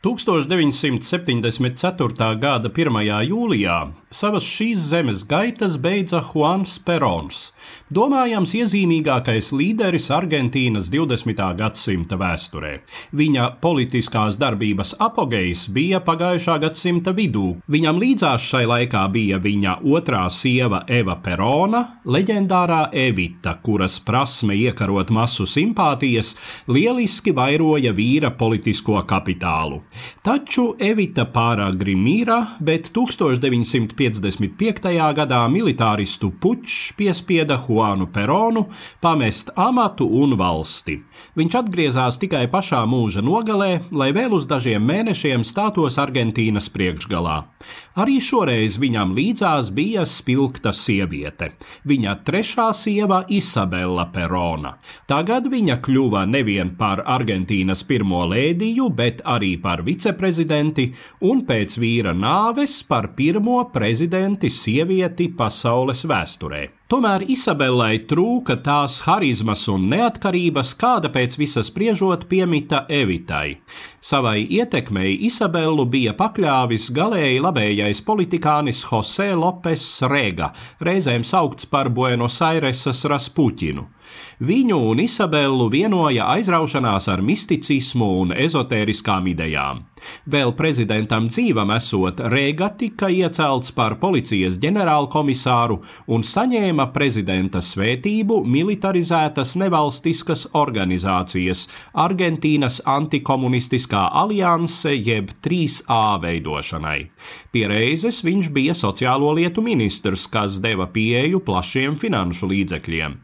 1974. gada 1. jūlijā savas šīs zemes gaitas beidza Juans Perons, domājams iezīmīgākais līderis Argentīnas 20. gadsimta vēsturē. Viņa politiskās darbības apogejs bija pagājušā gadsimta vidū. Viņam līdzās šai laikā bija viņa otrā sieva Eva Perona, leģendārā Evita, kuras prasme iekarot masu simpātijas lieliski vairoja vīra politisko kapitālu. Taču Evita pāragri mīra, bet 1955. gadā militāristu pučs piespieda Juanu Peronu pamest amatu un valsti. Viņš atgriezās tikai pašā mūža nogalē, lai vēl uz dažiem mēnešiem stātos Argentīnas priekšgalā. Arī šoreiz viņam līdzās bija spilgta sieviete, viņa trešā sieva Isabela Perona. Tagad viņa kļuva nevien par Argentīnas pirmo lēdiju, bet arī par par viceprezidenti un pēc vīra nāves par pirmo prezidenti sievieti pasaules vēsturē. Tomēr Isabellai trūka tās harizmas un neatkarības, kāda pēc visas spriežot piemita Evitai. Savai ietekmei Isabellu bija pakļāvis galēji labējais politikānis Jose Lopes Rega, reizēm saukts par Buenos Aireses Raspuķinu. Viņu un Isabellu vienoja aizraušanās ar misticismu un ezotēriskām idejām. Vēl prezidentam dzīvam esot, Rēga tika iecelts par policijas ģenerālkomisāru un saņēma prezidenta svētību militarizētas nevalstiskas organizācijas Argentīnas antikomunistiskā alianse jeb 3A veidošanai. Pie reizes viņš bija sociālo lietu ministrs, kas deva pieeju plašiem finanšu līdzekļiem.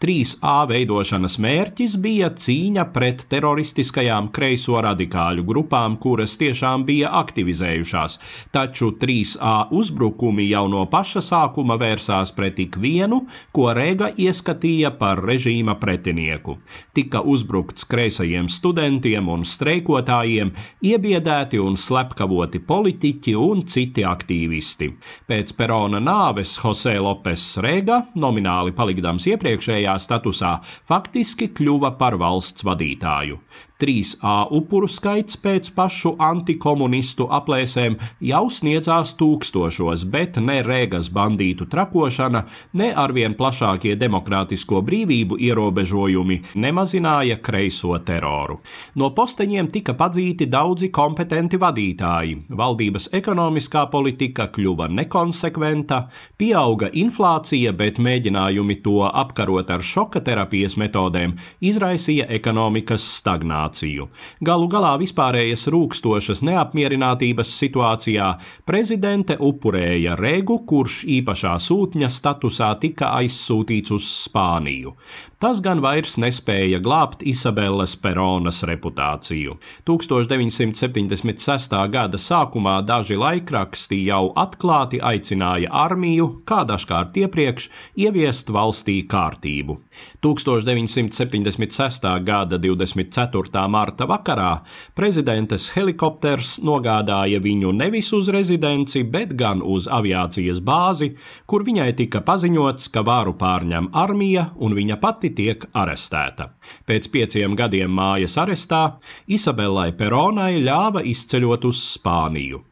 3A veidošanas mērķis bija cīņa pret teroristiskajām kreiso radikāļu grupām, kuras tiešām bija aktivizējušās, taču 3A uzbrukumi jau no paša sākuma vērsās pret ikvienu, ko Rega ieskatīja par režīma pretinieku. Tika uzbrukts kreisajiem studentiem un streikotājiem, iebiedēti un slepkavoti politiķi un citi aktīvisti. Pēc Perona nāves Jose Lopes Rega, nomināli palikdams iepriekšējā iepriekšējā statusā, faktiski kļuva par valsts vadītāju. 3A upuru skaits pēc pašu antikomunistu aplēsēm jau sniedzās tūkstošos, bet ne Rēgas bandītu trakošana, ne arvien plašākie demokrātisko brīvību ierobežojumi nemazināja kreiso teroru. No posteņiem tika padzīti daudzi kompetenti vadītāji, valdības ekonomiskā politika kļuva nekonsekventa, pieauga inflācija, bet mēģinājumi to apkarot ar šoka terapijas metodēm izraisīja ekonomikas stagnāciju situāciju. Galu galā vispārējas rūkstošas neapmierinātības situācijā prezidente upurēja Regu, kurš īpašā sūtņa statusā tika aizsūtīts uz Spāniju. Tas gan vairs nespēja glābt Isabeles Peronas reputāciju. 1976. gada sākumā daži laikraksti jau atklāti aicināja armiju, kā dažkārt iepriekš, ieviest valstī kārtību. 1976. gada 24. Marta vakarā prezidentes helikopters nogādāja viņu nevis uz rezidenci, bet gan uz aviācijas bāzi, kur viņai tika paziņots, ka vāru pārņem armija un viņa pati tiek arestēta. Pēc pieciem gadiem mājas arestā Isabellai Peronai ļāva izceļot uz Spāniju.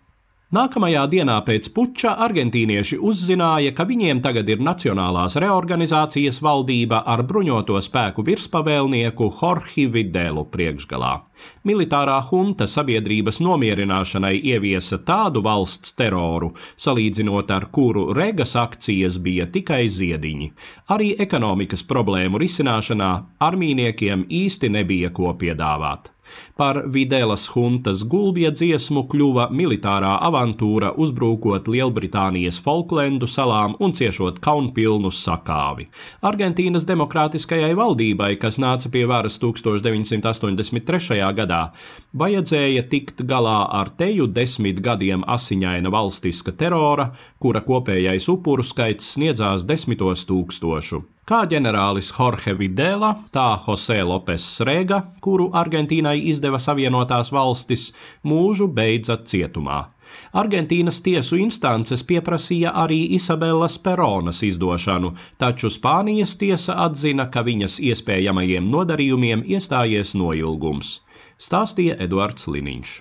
Nākamajā dienā pēc puča argentīnieši uzzināja, ka viņiem tagad ir Nacionālās reorganizācijas valdība ar bruņoto spēku virspavēlnieku Jorge Videlu priekšgalā. Militārā hunta sabiedrības nomierināšanai ieviesa tādu valsts teroru, salīdzinot ar kuru regas akcijas bija tikai ziediņi. Arī ekonomikas problēmu risināšanā armīniekiem īsti nebija ko piedāvāt. Par Vidēlas huntas gulbja dziesmu kļuva militārā avantūra uzbrukot Lielbritānijas Falklendu salām un ciešot kaunpilnu sakāvi. Argentīnas demokrātiskajai valdībai, kas nāca pie varas 1983. gadā, vajadzēja tikt galā ar teju desmit gadiem asiņaina valstiska terora, kura kopējais upuru skaits sniedzās desmitos tūkstošu. Kā ģenerālis Jorge Videla, tā Jose Lopes Rega, kuru Argentīnai izdeva Savienotās valstis, mūžu beidza cietumā. Argentīnas tiesu instances pieprasīja arī Isabelas Peronas izdošanu, taču Spānijas tiesa atzina, ka viņas iespējamajiem nodarījumiem iestājies noilgums. Stāstīja Eduards Liniņš.